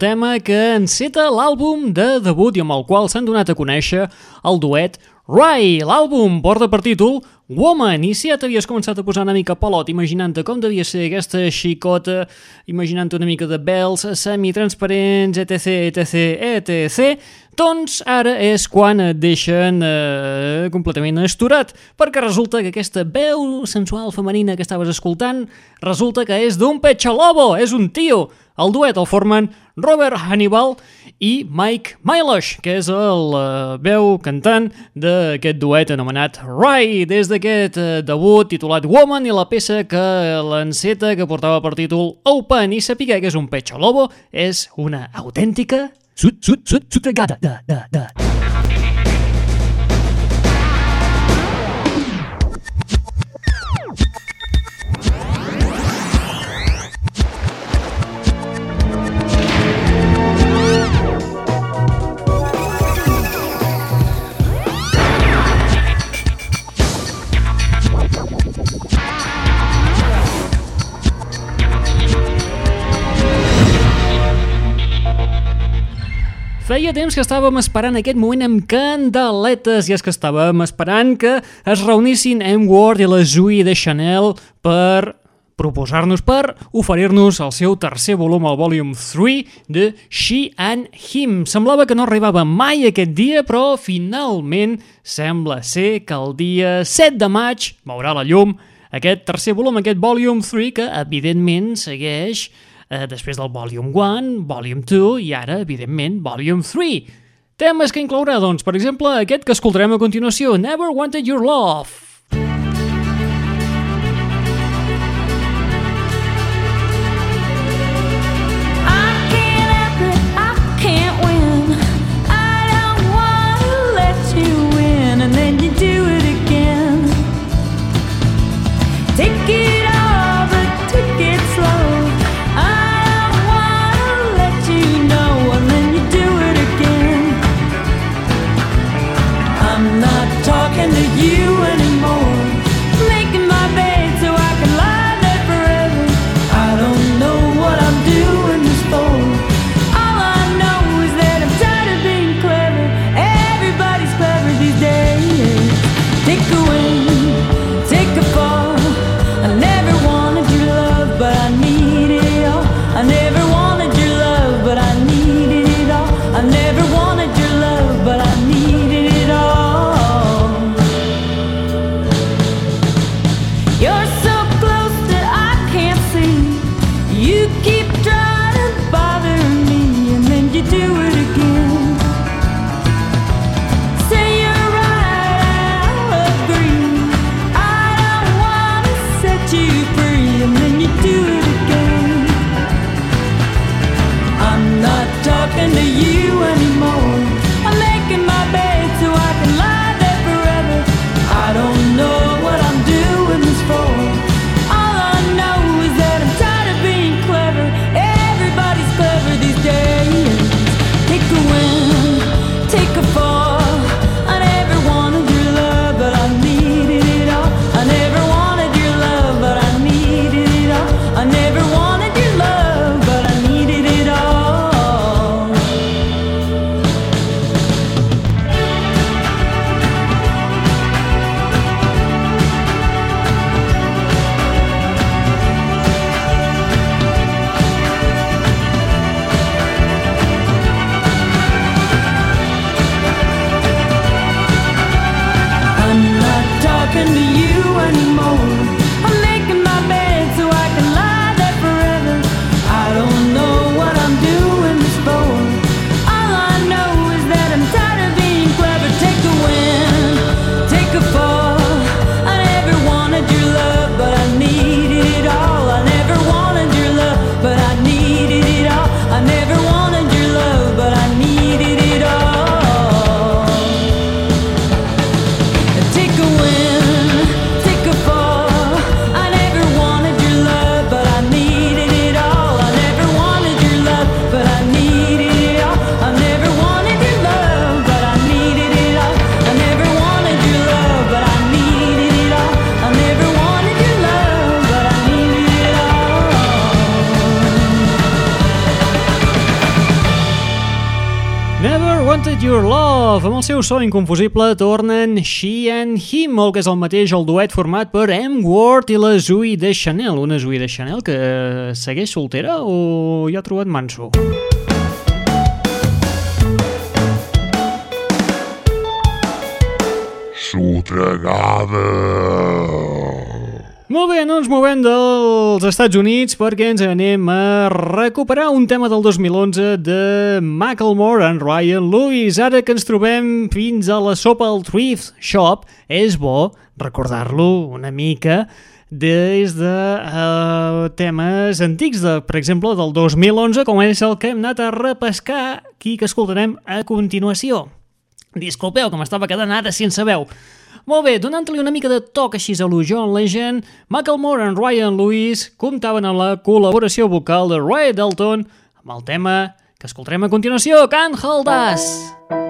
tema que enceta l'àlbum de debut i amb el qual s'han donat a conèixer el duet Rai. L'àlbum porta per títol Woman, i si ja t'havies començat a posar una mica pelot imaginant-te com devia ser aquesta xicota, imaginant una mica de bels semitransparents, etc, etc, etc, doncs ara és quan et deixen eh, completament esturat, perquè resulta que aquesta veu sensual femenina que estaves escoltant resulta que és d'un petxalobo, és un tio. El duet el formen Robert Hannibal i Mike Milosh, que és el uh, veu cantant d'aquest duet anomenat Rai, des d'aquest uh, debut titulat Woman i la peça que l'enceta que portava per títol Open i sapiga que és un pecho lobo és una autèntica sut, sut, sut, sutregada de, de, de. Feia temps que estàvem esperant aquest moment amb candeletes i és que estàvem esperant que es reunissin M. Ward i la Zui de Chanel per proposar-nos per oferir-nos el seu tercer volum, el Volume 3 de She and Him. Semblava que no arribava mai aquest dia, però finalment sembla ser que el dia 7 de maig veurà la llum aquest tercer volum, aquest Volume 3, que evidentment segueix després del Volume 1, Volume 2 i ara, evidentment, Volume 3. Temes que inclourà, doncs, per exemple, aquest que escoltarem a continuació, Never Wanted Your Love. Seu so inconfusible tornen She and Him, el que és el mateix el duet format per M. Ward i la Zooey de Chanel. Una Zooey de Chanel que segueix soltera o ja ha trobat manso? Sotregada! Molt bé, no ens movem dels Estats Units perquè ens anem a recuperar un tema del 2011 de Macklemore and Ryan Lewis. Ara que ens trobem fins a la sopa al Thrift Shop, és bo recordar-lo una mica des de uh, temes antics, de, per exemple, del 2011, com és el que hem anat a repescar aquí que escoltarem a continuació. Disculpeu, que m'estava quedant ara sense veu. Molt bé, donant-li una mica de toc així a lo John Legend, Macklemore i Ryan Lewis comptaven amb la col·laboració vocal de Ray Dalton amb el tema que escoltarem a continuació, Can't Hold Us.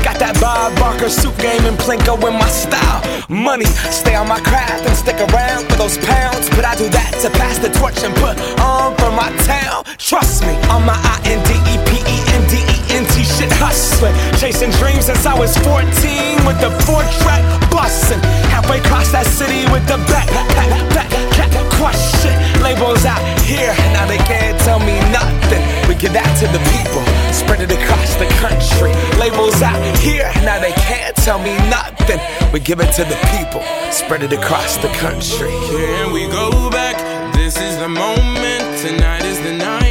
Bob Barker suit game and Plinko in my style. Money, stay on my craft and stick around for those pounds. But I do that to pass the torch and put on for my town. Trust me, on my I N D E P E N D E N T shit hustling. Chasing dreams since I was 14 with the four track busting. Halfway across that city with the back, back, back, back, crush shit. Labels out here, now they can't tell me nothing. We give that to the people spread it across the country. Labels out here, now they can't tell me nothing. We give it to the people, spread it across the country. Can we go back? This is the moment, tonight is the night.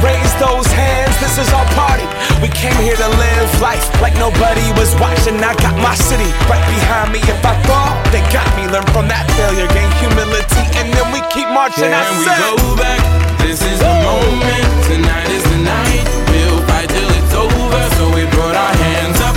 Raise those hands, this is our party. We came here to live life like nobody was watching. I got my city right behind me. If I fall, they got me. Learn from that failure, gain humility, and then we keep marching. Can I we go back? This is the moment. Tonight is the night. We'll fight till it's over. So we put our hands up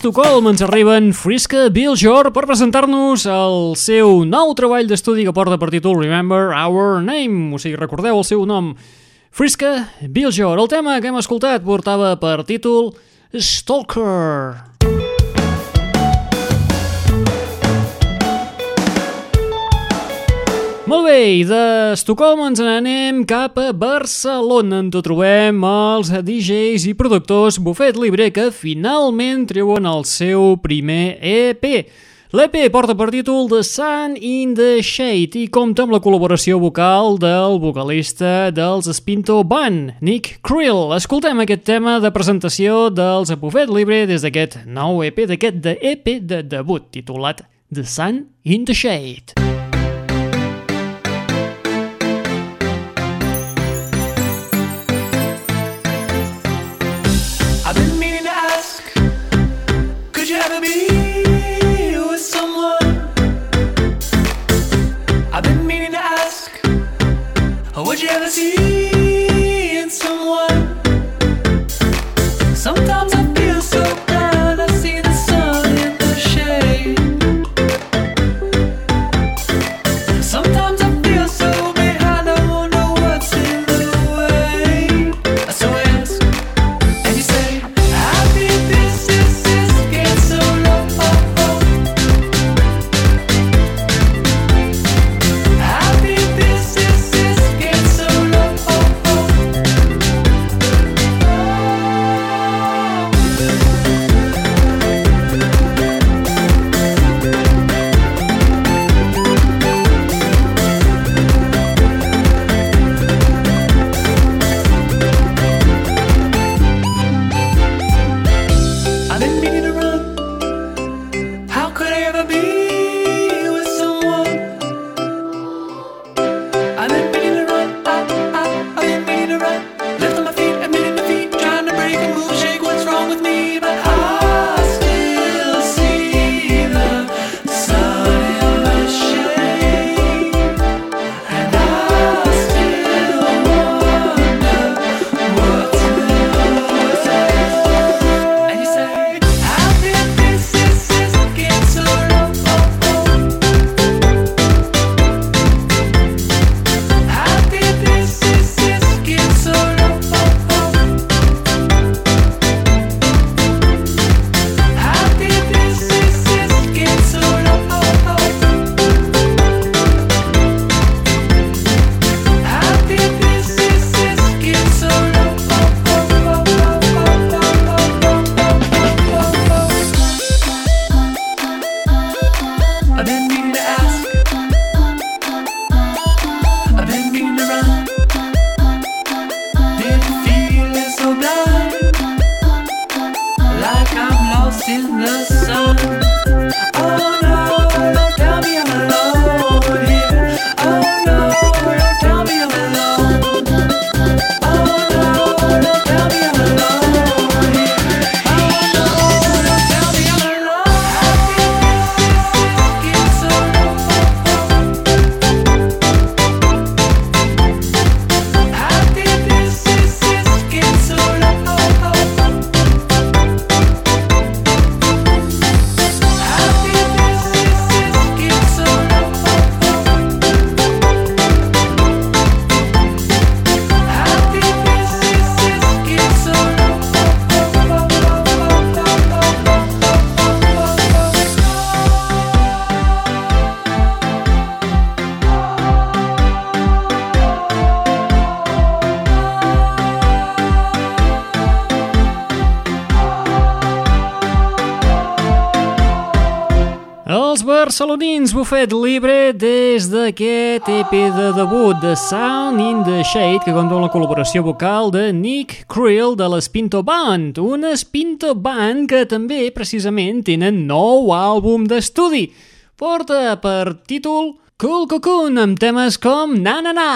d'Estocolm ens arriben Friska Billjor per presentar-nos el seu nou treball d'estudi que porta per títol Remember Our Name, o sigui, recordeu el seu nom. Friska Billjor, el tema que hem escoltat portava per títol Stalker. Molt bé, i d'Estocolm ens n'anem cap a Barcelona, on trobem els DJs i productors Buffet Libre que finalment treuen el seu primer EP. L'EP porta per títol The Sun in the Shade i compta amb la col·laboració vocal del vocalista dels Spinto Band, Nick Krill. Escoltem aquest tema de presentació dels Buffet Libre des d'aquest nou EP, d'aquest EP de debut, titulat The Sun in the Shade. Salonins Bufet Libre des d'aquest EP de debut de Sound in the Shade que compta amb la col·laboració vocal de Nick Creel de l'Espinto Band una Espinto Band que també precisament tenen nou àlbum d'estudi. Porta per títol Cool Cocoon amb temes com Na Na Na.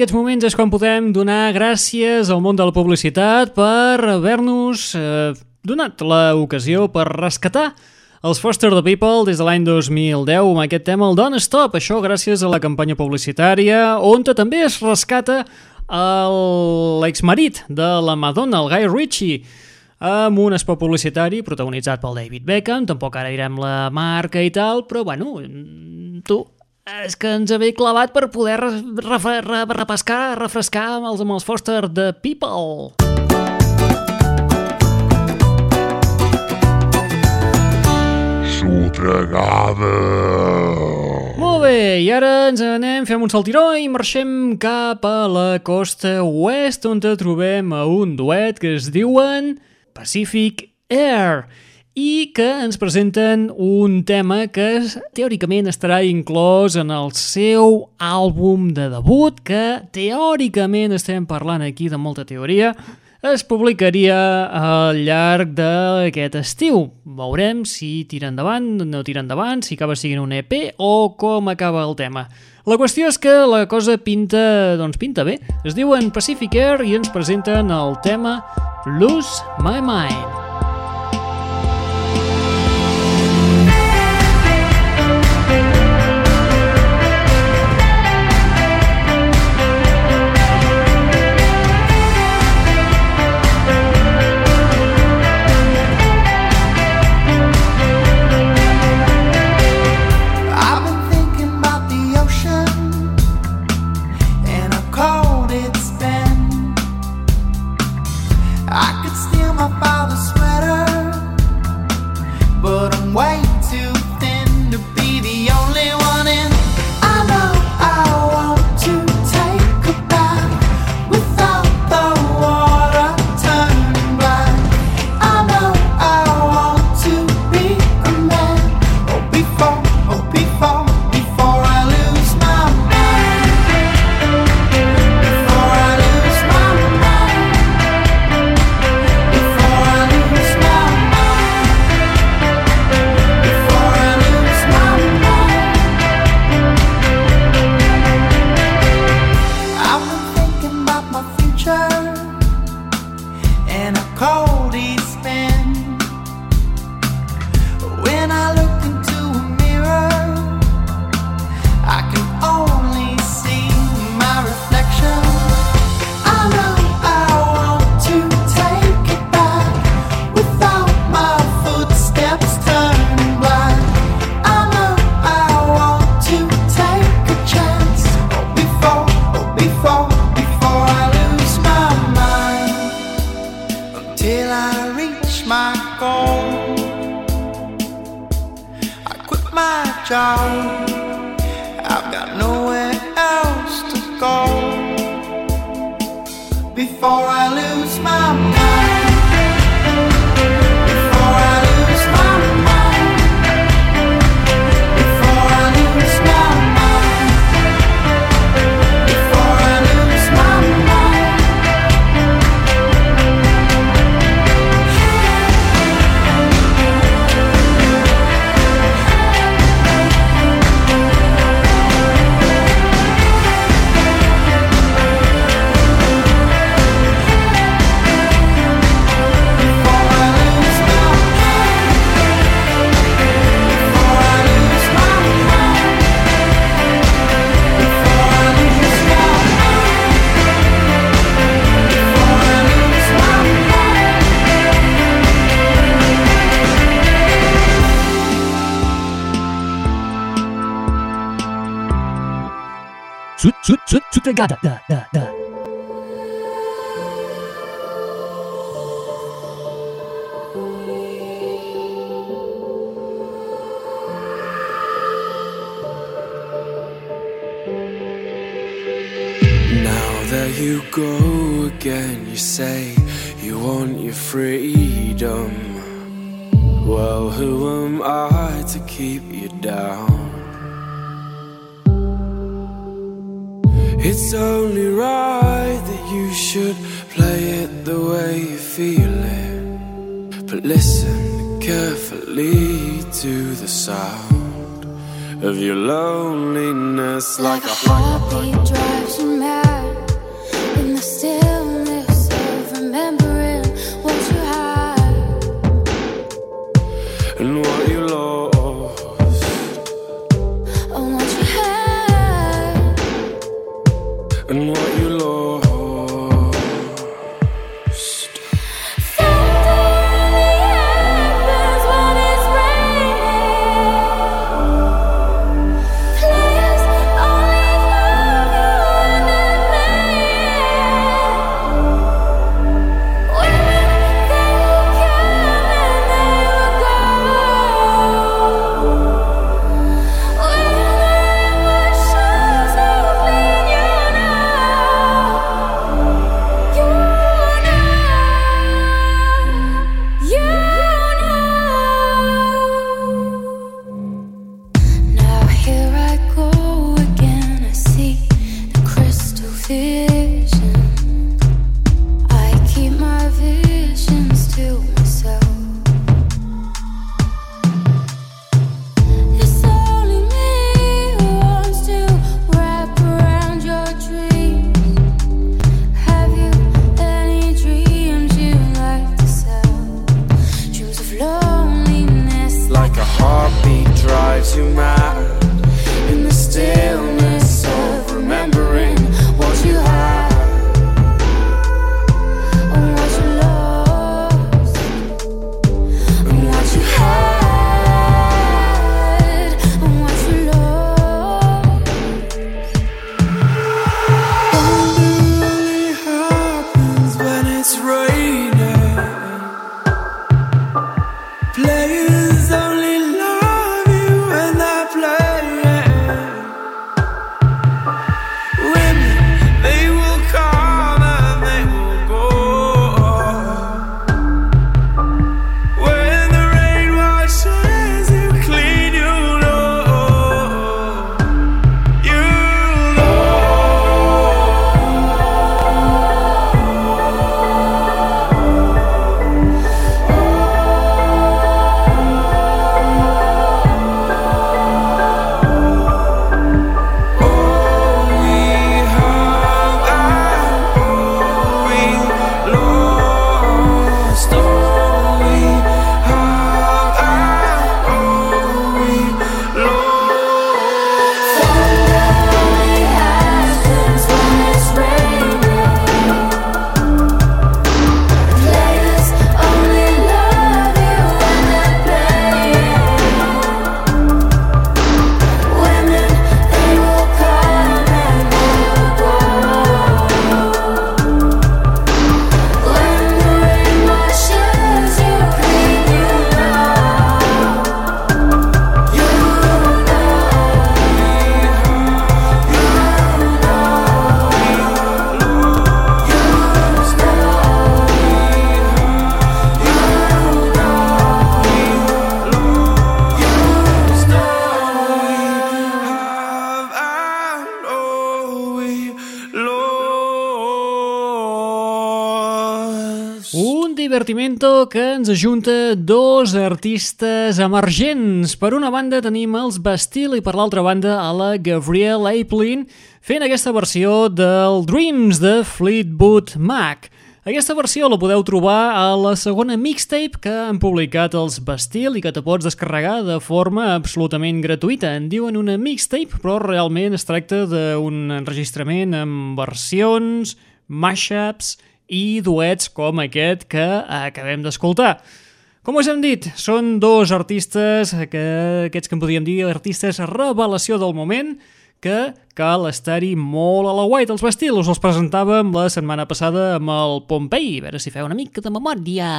Aquests moments és quan podem donar gràcies al món de la publicitat per haver-nos eh, donat l'ocasió per rescatar els Foster the People des de l'any 2010 amb aquest tema, el Don't Stop. Això gràcies a la campanya publicitària on també es rescata l'exmarit de la Madonna, el Guy Ritchie, amb un spot publicitari protagonitzat pel David Beckham, tampoc ara direm la marca i tal, però bueno, tu, és que ens havia clavat per poder re re re repescar, refrescar amb els, amb els Foster the People. Sotregada. Molt bé, i ara ens anem, fem un saltiró i marxem cap a la costa oest on te trobem a un duet que es diuen Pacific Air i que ens presenten un tema que teòricament estarà inclòs en el seu àlbum de debut que teòricament estem parlant aquí de molta teoria es publicaria al llarg d'aquest estiu. Veurem si tira endavant, no tira endavant, si acaba siguin un EP o com acaba el tema. La qüestió és que la cosa pinta, doncs pinta bé. Es diuen Pacific Air i ens presenten el tema Lose My Mind. Sutregada. Da, da, da. Now there you go again, you say you want your freedom. Well, who am I to keep you down? It's only right that you should play it the way you feel it. But listen carefully to the sound of your loneliness like, Like a heartbeat drives you mad in the stillness of remembering divertimento que ens ajunta dos artistes emergents. Per una banda tenim els Bastille i per l'altra banda a la Gabrielle Aplin fent aquesta versió del Dreams de Fleetwood Mac. Aquesta versió la podeu trobar a la segona mixtape que han publicat els Bastille i que te pots descarregar de forma absolutament gratuïta. En diuen una mixtape, però realment es tracta d'un enregistrament amb versions, mashups i duets com aquest que acabem d'escoltar. Com us hem dit, són dos artistes, que, aquests que en podríem dir artistes revelació del moment, que cal estar-hi molt a la guait. Els Bastils els presentàvem la setmana passada amb el Pompei, a veure si feu una mica de memòria.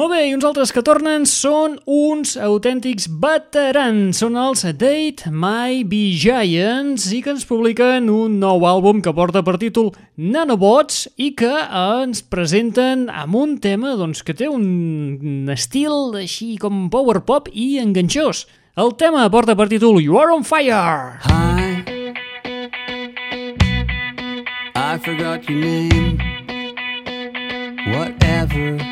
Molt bé, i uns altres que tornen són uns autèntics veterans. Són els Date My Be Giants i que ens publiquen un nou àlbum que porta per títol Nanobots i que ens presenten amb un tema doncs, que té un estil així com power pop i enganxós. El tema porta per títol You Are On Fire. Hi. I forgot your name. Whatever.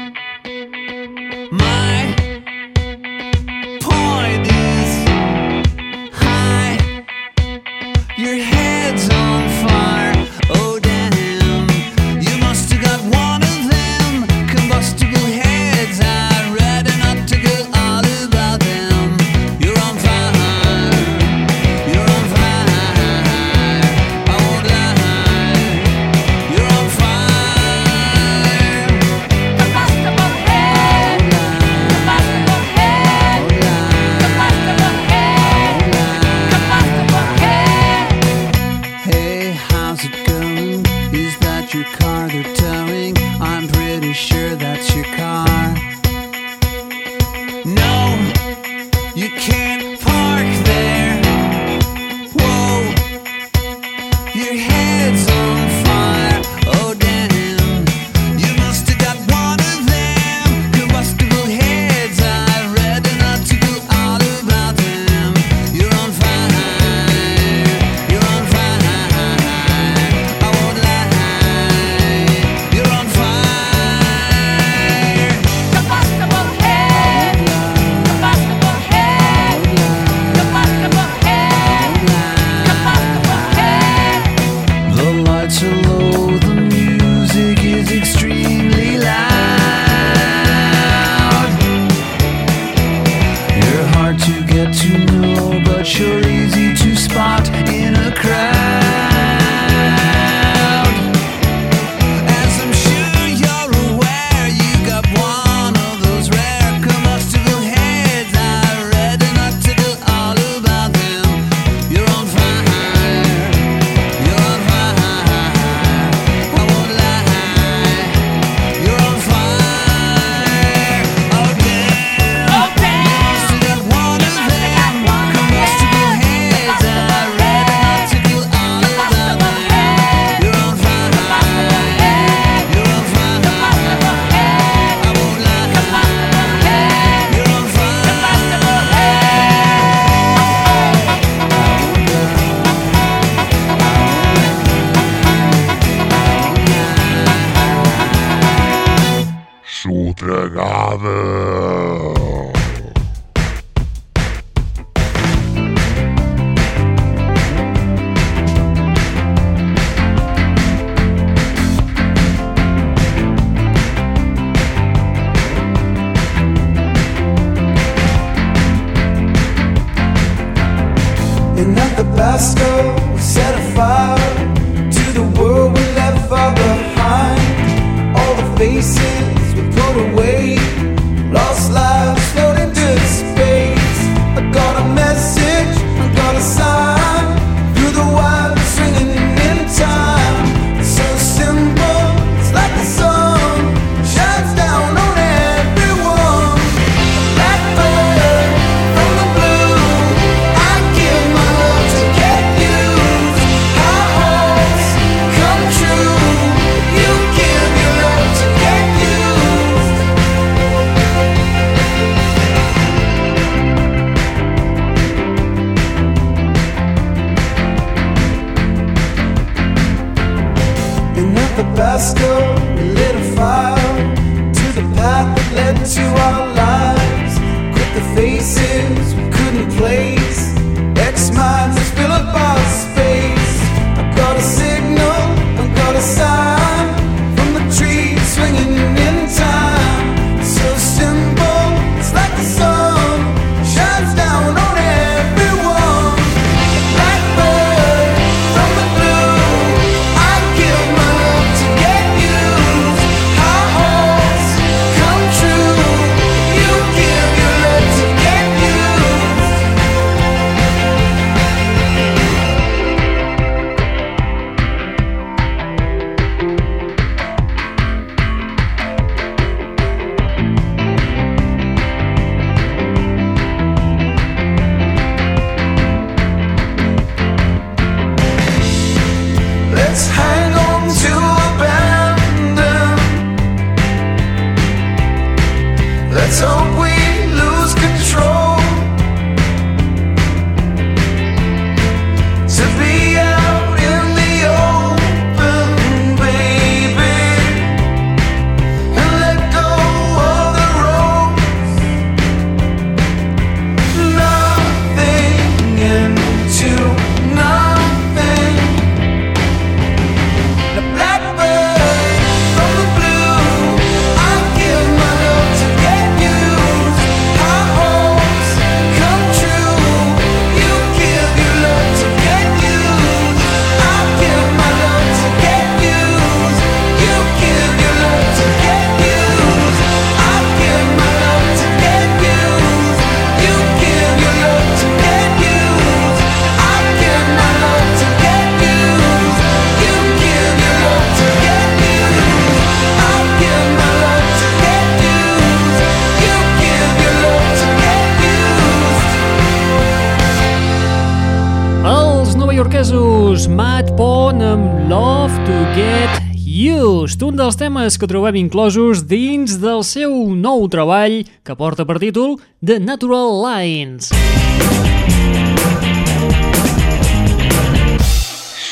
Els novaiorquesos Matt Pond amb Love to Get Used, un dels temes que trobem inclosos dins del seu nou treball que porta per títol The Natural Lines.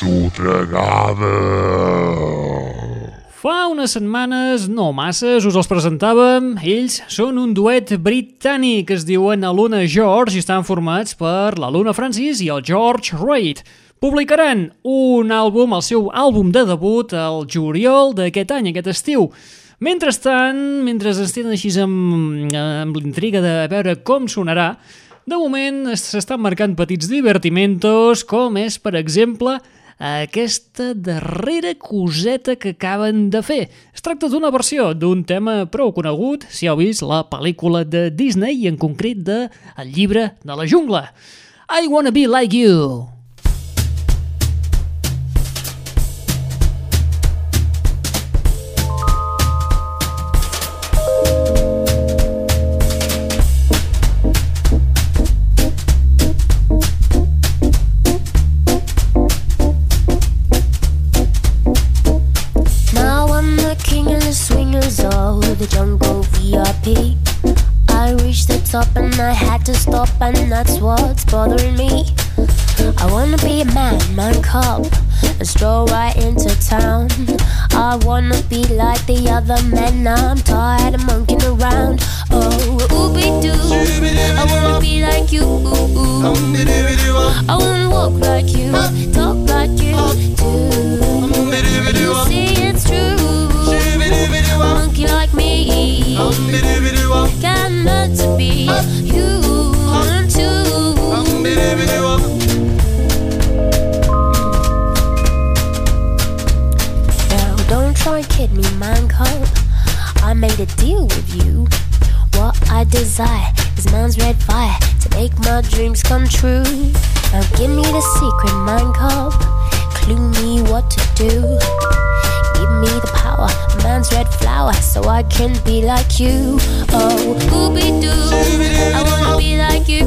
Sotregada. Fa unes setmanes, no masses, us els presentàvem. Ells són un duet britànic es diuen Aluna George i estan formats per l'Aluna Francis i el George Reid. Publicaran un àlbum, el seu àlbum de debut, el juliol d'aquest any, aquest estiu. Mentrestant, mentre ens tenen així amb, amb l'intriga de veure com sonarà, de moment s'estan marcant petits divertimentos, com és, per exemple, aquesta darrera coseta que acaben de fer. Es tracta d'una versió d'un tema prou conegut, si heu vist la pel·lícula de Disney i en concret de El llibre de la jungla. I Wanna Be Like You. Top and I had to stop, and that's what's bothering me. I wanna be a man, man cub, and stroll right into town. I wanna be like the other men, I'm tired of monkeying around. Oh, ooby doo, I wanna be like you. I wanna walk like you, talk like you too. Desire is man's red fire to make my dreams come true. Now give me the secret, man cub. Clue me what to do. Give me the power, man's red flower, so I can be like you. Oh, ooby doo, I wanna be like you.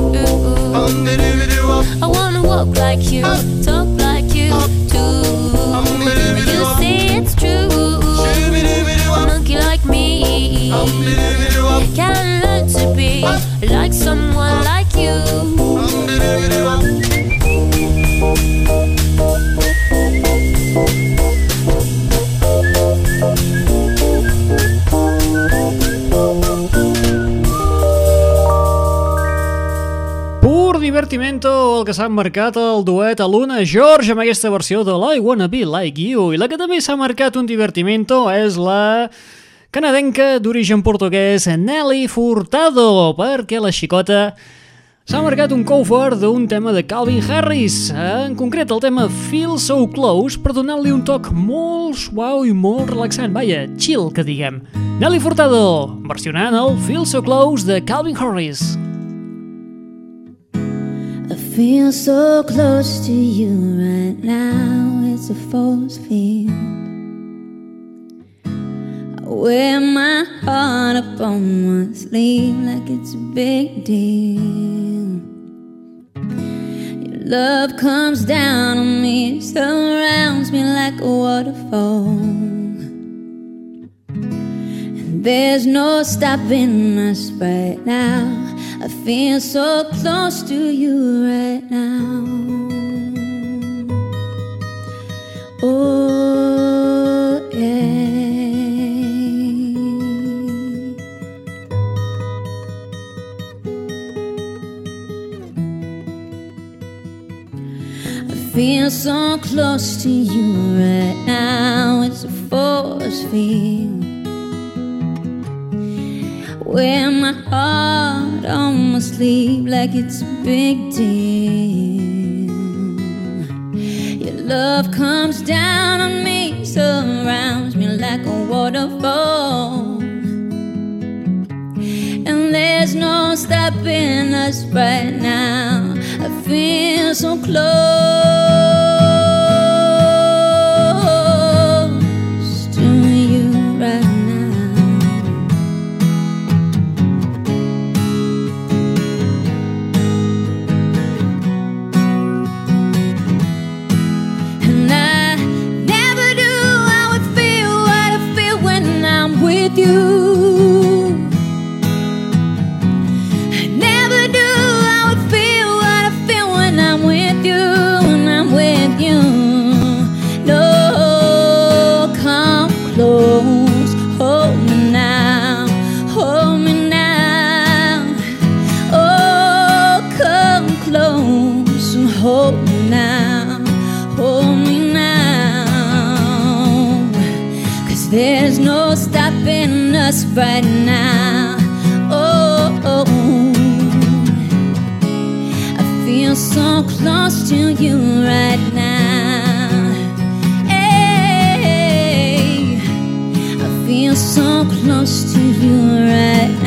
I wanna walk like you, talk like you too. You say it's true. A monkey like me like someone like you. divertimento el que s'ha marcat el duet a Luna George amb aquesta versió de l'I Wanna Be Like You. I la que també s'ha marcat un divertimento és la canadenca d'origen portuguès Nelly Furtado, perquè la xicota s'ha marcat un cover d'un tema de Calvin Harris, en concret el tema Feel So Close, per donar-li un toc molt suau i molt relaxant, vaja, chill, que diguem. Nelly Furtado, versionant el Feel So Close de Calvin Harris. I feel so close to you right now, it's a force field. Wear my heart up on my sleeve like it's a big deal. Your love comes down on me, surrounds me like a waterfall. And there's no stopping us right now. I feel so close to you right now. Oh, feel so close to you right now. It's a force field. where my heart my sleeve like it's a big deal. Your love comes down on me, surrounds me like a waterfall. And there's no stopping us right now. I feel so close now, hold me now. Cause there's no stopping us right now. Oh, oh. I feel so close to you right now. Hey, I feel so close to you right now.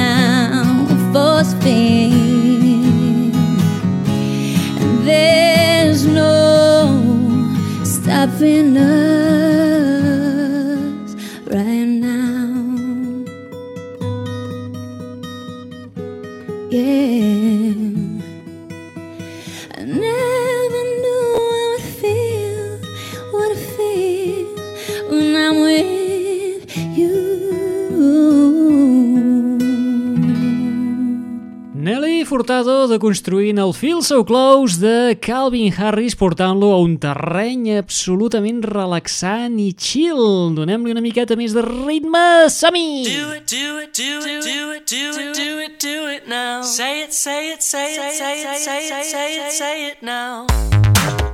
Stopping us Furtado deconstruint el Feel So Close de Calvin Harris portant-lo a un terreny absolutament relaxant i chill. Donem-li una miqueta més de ritme. Som-hi! Do it, do it, do it, do it, do it, do it, do it now. Say it, say it, say it, say it, say it, say it, say it now.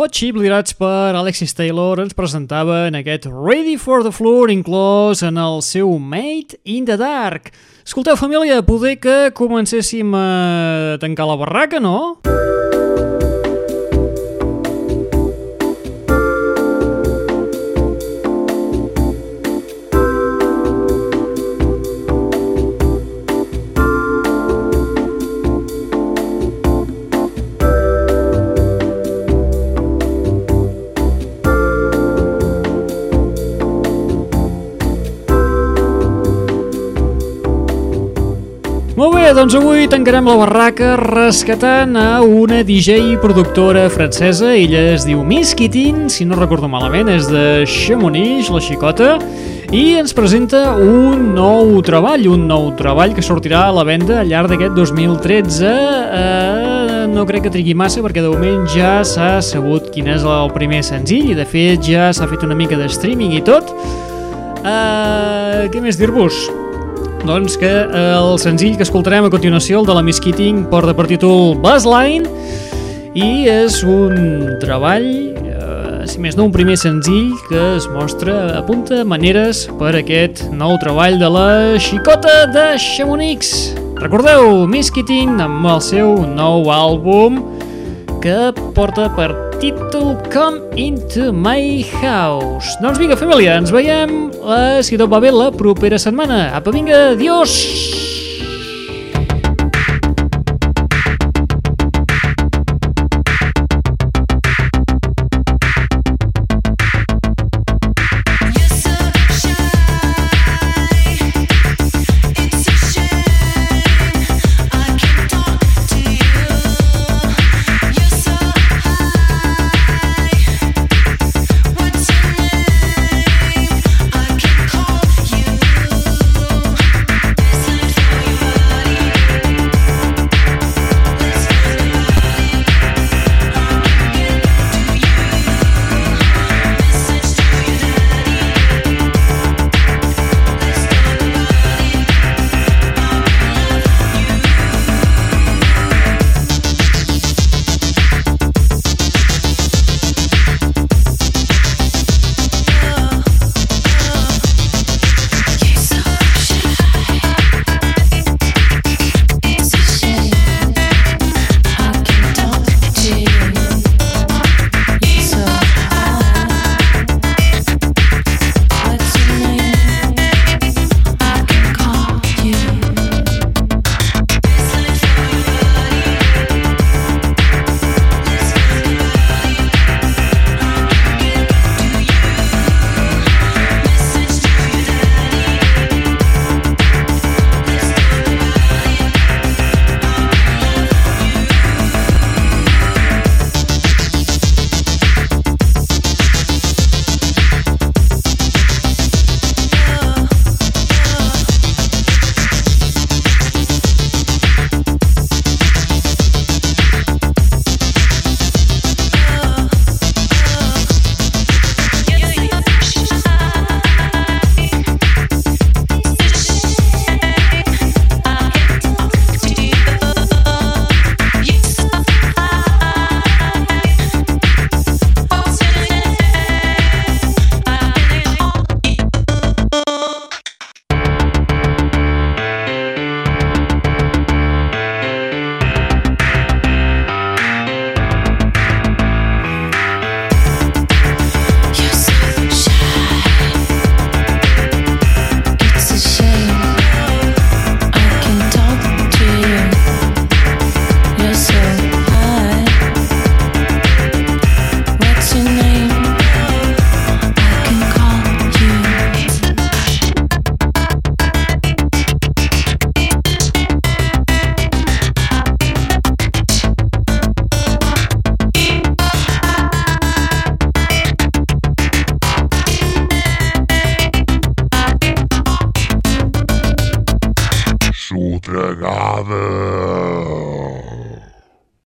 Hot Chip liderats per Alexis Taylor ens presentaven aquest Ready for the Floor inclòs en el seu Made in the Dark. Escolteu, família, poder que comencéssim a tancar la barraca, no? Molt bé, doncs avui tancarem la barraca rescatant a una DJ productora francesa. Ella es diu Miss Kittin, si no recordo malament, és de Chamonix, la xicota, i ens presenta un nou treball, un nou treball que sortirà a la venda al llarg d'aquest 2013. Eh, no crec que trigui massa perquè de moment ja s'ha sabut quin és el primer senzill i de fet ja s'ha fet una mica de streaming i tot. Eh, què més dir-vos? Doncs que el senzill que escoltarem a continuació, el de la Miss Keating, porta per títol Buzzline i és un treball, eh, si més no un primer senzill que es mostra apunta maneres per aquest nou treball de la xicota de Chamonix. Recordeu, Miss Keating amb el seu nou àlbum que porta per títol Come Into My House. Doncs vinga, família, ens veiem, eh, si tot va bé, la propera setmana. Apa, vinga, adiós!